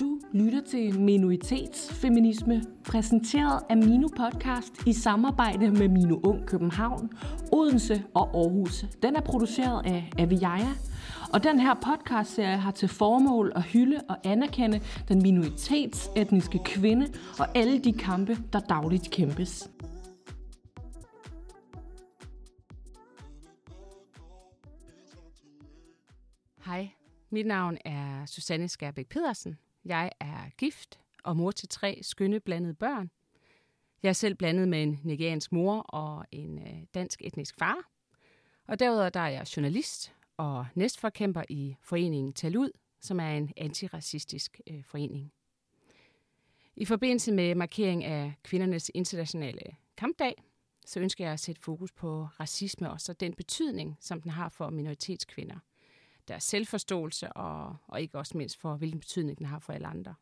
Du lytter til Minoritetsfeminisme, præsenteret af Mino Podcast i samarbejde med Mino Ung København, Odense og Aarhus. Den er produceret af Aviaja, og den her podcastserie har til formål at hylde og anerkende den minoritetsetniske kvinde og alle de kampe, der dagligt kæmpes. Hej, mit navn er Susanne Skærbæk Pedersen. Jeg er gift og mor til tre skønne blandede børn. Jeg er selv blandet med en nigeriansk mor og en øh, dansk etnisk far. Og derudover der er jeg journalist og næstforkæmper i foreningen Talud, som er en antiracistisk øh, forening. I forbindelse med markering af kvindernes internationale kampdag, så ønsker jeg at sætte fokus på racisme og så den betydning, som den har for minoritetskvinder – deres selvforståelse, og, og ikke også mindst for, hvilken betydning den har for alle andre.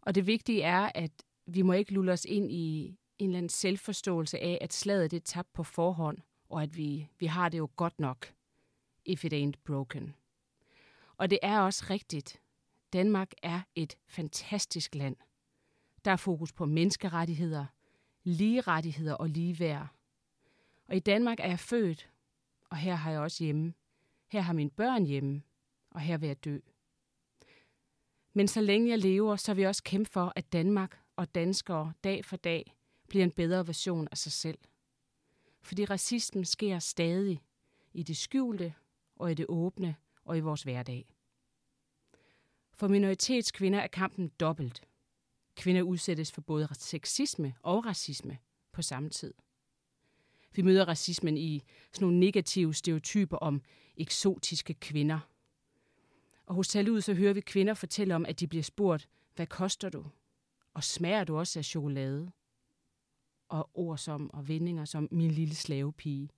Og det vigtige er, at vi må ikke lulle os ind i en eller anden selvforståelse af, at slaget det er tabt på forhånd, og at vi, vi har det jo godt nok, if it ain't broken. Og det er også rigtigt. Danmark er et fantastisk land. Der er fokus på menneskerettigheder, lige rettigheder og ligeværd. Og i Danmark er jeg født, og her har jeg også hjemme. Her har mine børn hjemme, og her vil jeg dø. Men så længe jeg lever, så vil jeg også kæmpe for, at Danmark og danskere dag for dag bliver en bedre version af sig selv. Fordi racismen sker stadig i det skjulte og i det åbne og i vores hverdag. For minoritetskvinder er kampen dobbelt. Kvinder udsættes for både sexisme og racisme på samme tid. Vi møder racismen i sådan nogle negative stereotyper om eksotiske kvinder. Og hos Talud så hører vi kvinder fortælle om, at de bliver spurgt, hvad koster du? Og smager du også af chokolade? Og ord som og vendinger som min lille slavepige.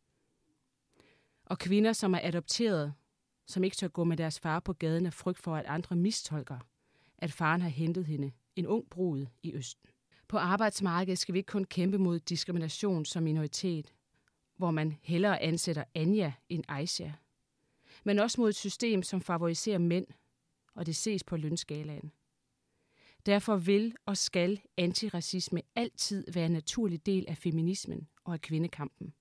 Og kvinder, som er adopteret, som ikke tør gå med deres far på gaden af frygt for, at andre mistolker, at faren har hentet hende, en ung brud i Østen. På arbejdsmarkedet skal vi ikke kun kæmpe mod diskrimination som minoritet, hvor man hellere ansætter Anja end Aisha, men også mod et system, som favoriserer mænd, og det ses på lønskalaen. Derfor vil og skal antiracisme altid være en naturlig del af feminismen og af kvindekampen.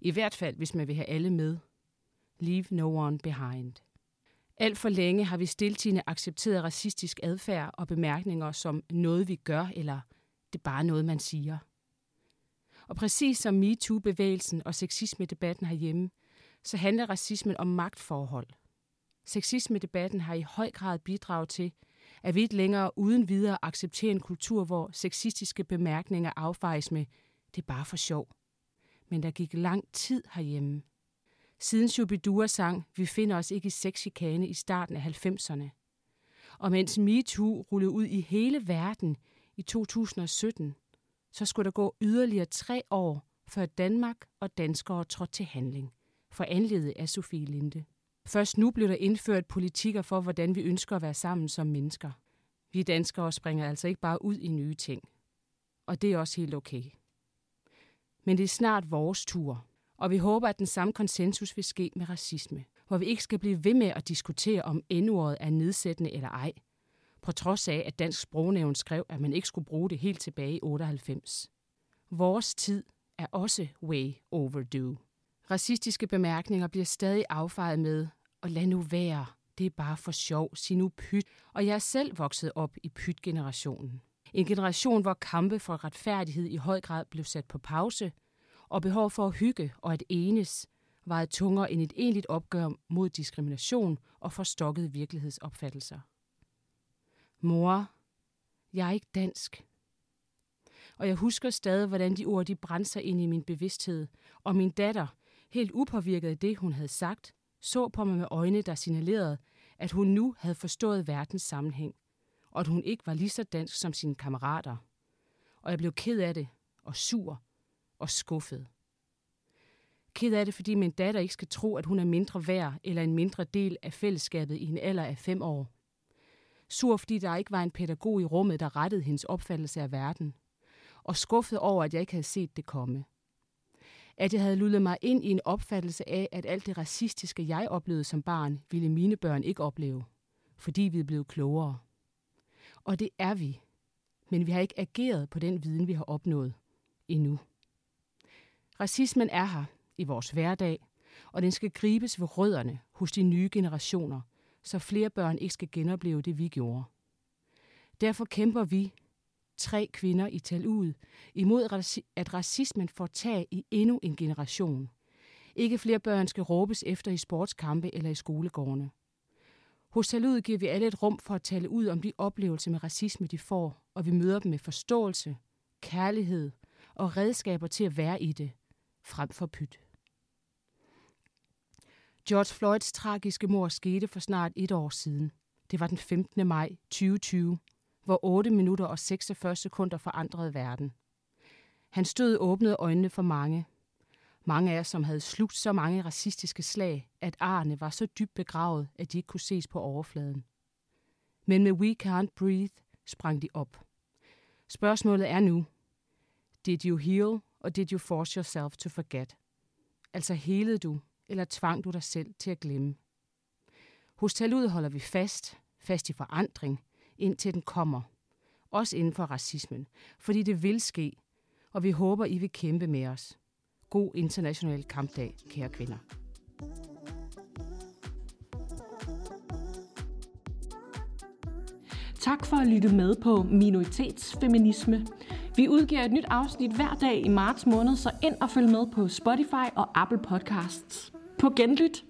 I hvert fald, hvis man vil have alle med. Leave no one behind. Alt for længe har vi stiltigende accepteret racistisk adfærd og bemærkninger som noget vi gør, eller det er bare noget man siger – og præcis som MeToo-bevægelsen og sexisme-debatten herhjemme, så handler racismen om magtforhold. Sexisme-debatten har i høj grad bidraget til, at vi ikke længere uden videre accepterer en kultur, hvor sexistiske bemærkninger affejes med, det er bare for sjov. Men der gik lang tid herhjemme. Siden Shubidua sang, vi finder os ikke i sexchikane i starten af 90'erne. Og mens MeToo rullede ud i hele verden i 2017, så skulle der gå yderligere tre år, før Danmark og danskere trådte til handling, for anledet af Sofie Linde. Først nu blev der indført politikker for, hvordan vi ønsker at være sammen som mennesker. Vi danskere springer altså ikke bare ud i nye ting. Og det er også helt okay. Men det er snart vores tur, og vi håber, at den samme konsensus vil ske med racisme, hvor vi ikke skal blive ved med at diskutere, om endordet er nedsættende eller ej, på trods af, at Dansk Sprognævn skrev, at man ikke skulle bruge det helt tilbage i 98. Vores tid er også way overdue. Racistiske bemærkninger bliver stadig affejet med, og lad nu være, det er bare for sjov, sig nu pyt. Og jeg er selv vokset op i pyt-generationen. En generation, hvor kampe for retfærdighed i høj grad blev sat på pause, og behov for at hygge og at enes vejede tungere end et egentligt opgør mod diskrimination og forstokkede virkelighedsopfattelser. Mor, jeg er ikke dansk. Og jeg husker stadig, hvordan de ord de brændte sig ind i min bevidsthed. Og min datter, helt upåvirket af det, hun havde sagt, så på mig med øjne, der signalerede, at hun nu havde forstået verdens sammenhæng, og at hun ikke var lige så dansk som sine kammerater. Og jeg blev ked af det, og sur, og skuffet. Ked af det, fordi min datter ikke skal tro, at hun er mindre værd eller en mindre del af fællesskabet i en alder af fem år. Sur, fordi der ikke var en pædagog i rummet, der rettede hendes opfattelse af verden. Og skuffet over, at jeg ikke havde set det komme. At jeg havde lullet mig ind i en opfattelse af, at alt det racistiske, jeg oplevede som barn, ville mine børn ikke opleve. Fordi vi er blevet klogere. Og det er vi. Men vi har ikke ageret på den viden, vi har opnået endnu. Racismen er her i vores hverdag, og den skal gribes ved rødderne hos de nye generationer, så flere børn ikke skal genopleve det, vi gjorde. Derfor kæmper vi, tre kvinder i Talud, imod at racismen får tag i endnu en generation. Ikke flere børn skal råbes efter i sportskampe eller i skolegårdene. Hos Talud giver vi alle et rum for at tale ud om de oplevelser med racisme, de får, og vi møder dem med forståelse, kærlighed og redskaber til at være i det, frem for pyt. George Floyds tragiske mor skete for snart et år siden. Det var den 15. maj 2020, hvor 8 minutter og 46 sekunder forandrede verden. Han stod åbnede øjnene for mange. Mange af os, som havde slugt så mange racistiske slag, at arne var så dybt begravet, at de ikke kunne ses på overfladen. Men med We Can't Breathe sprang de op. Spørgsmålet er nu, did you heal, og did you force yourself to forget? Altså helede du, eller tvang du dig selv til at glemme? Hos Talud holder vi fast, fast i forandring, indtil den kommer. Også inden for racismen, fordi det vil ske, og vi håber, I vil kæmpe med os. God international kampdag, kære kvinder. Tak for at lytte med på Minoritetsfeminisme. Vi udgiver et nyt afsnit hver dag i marts måned, så ind og følg med på Spotify og Apple Podcasts. På genlyt!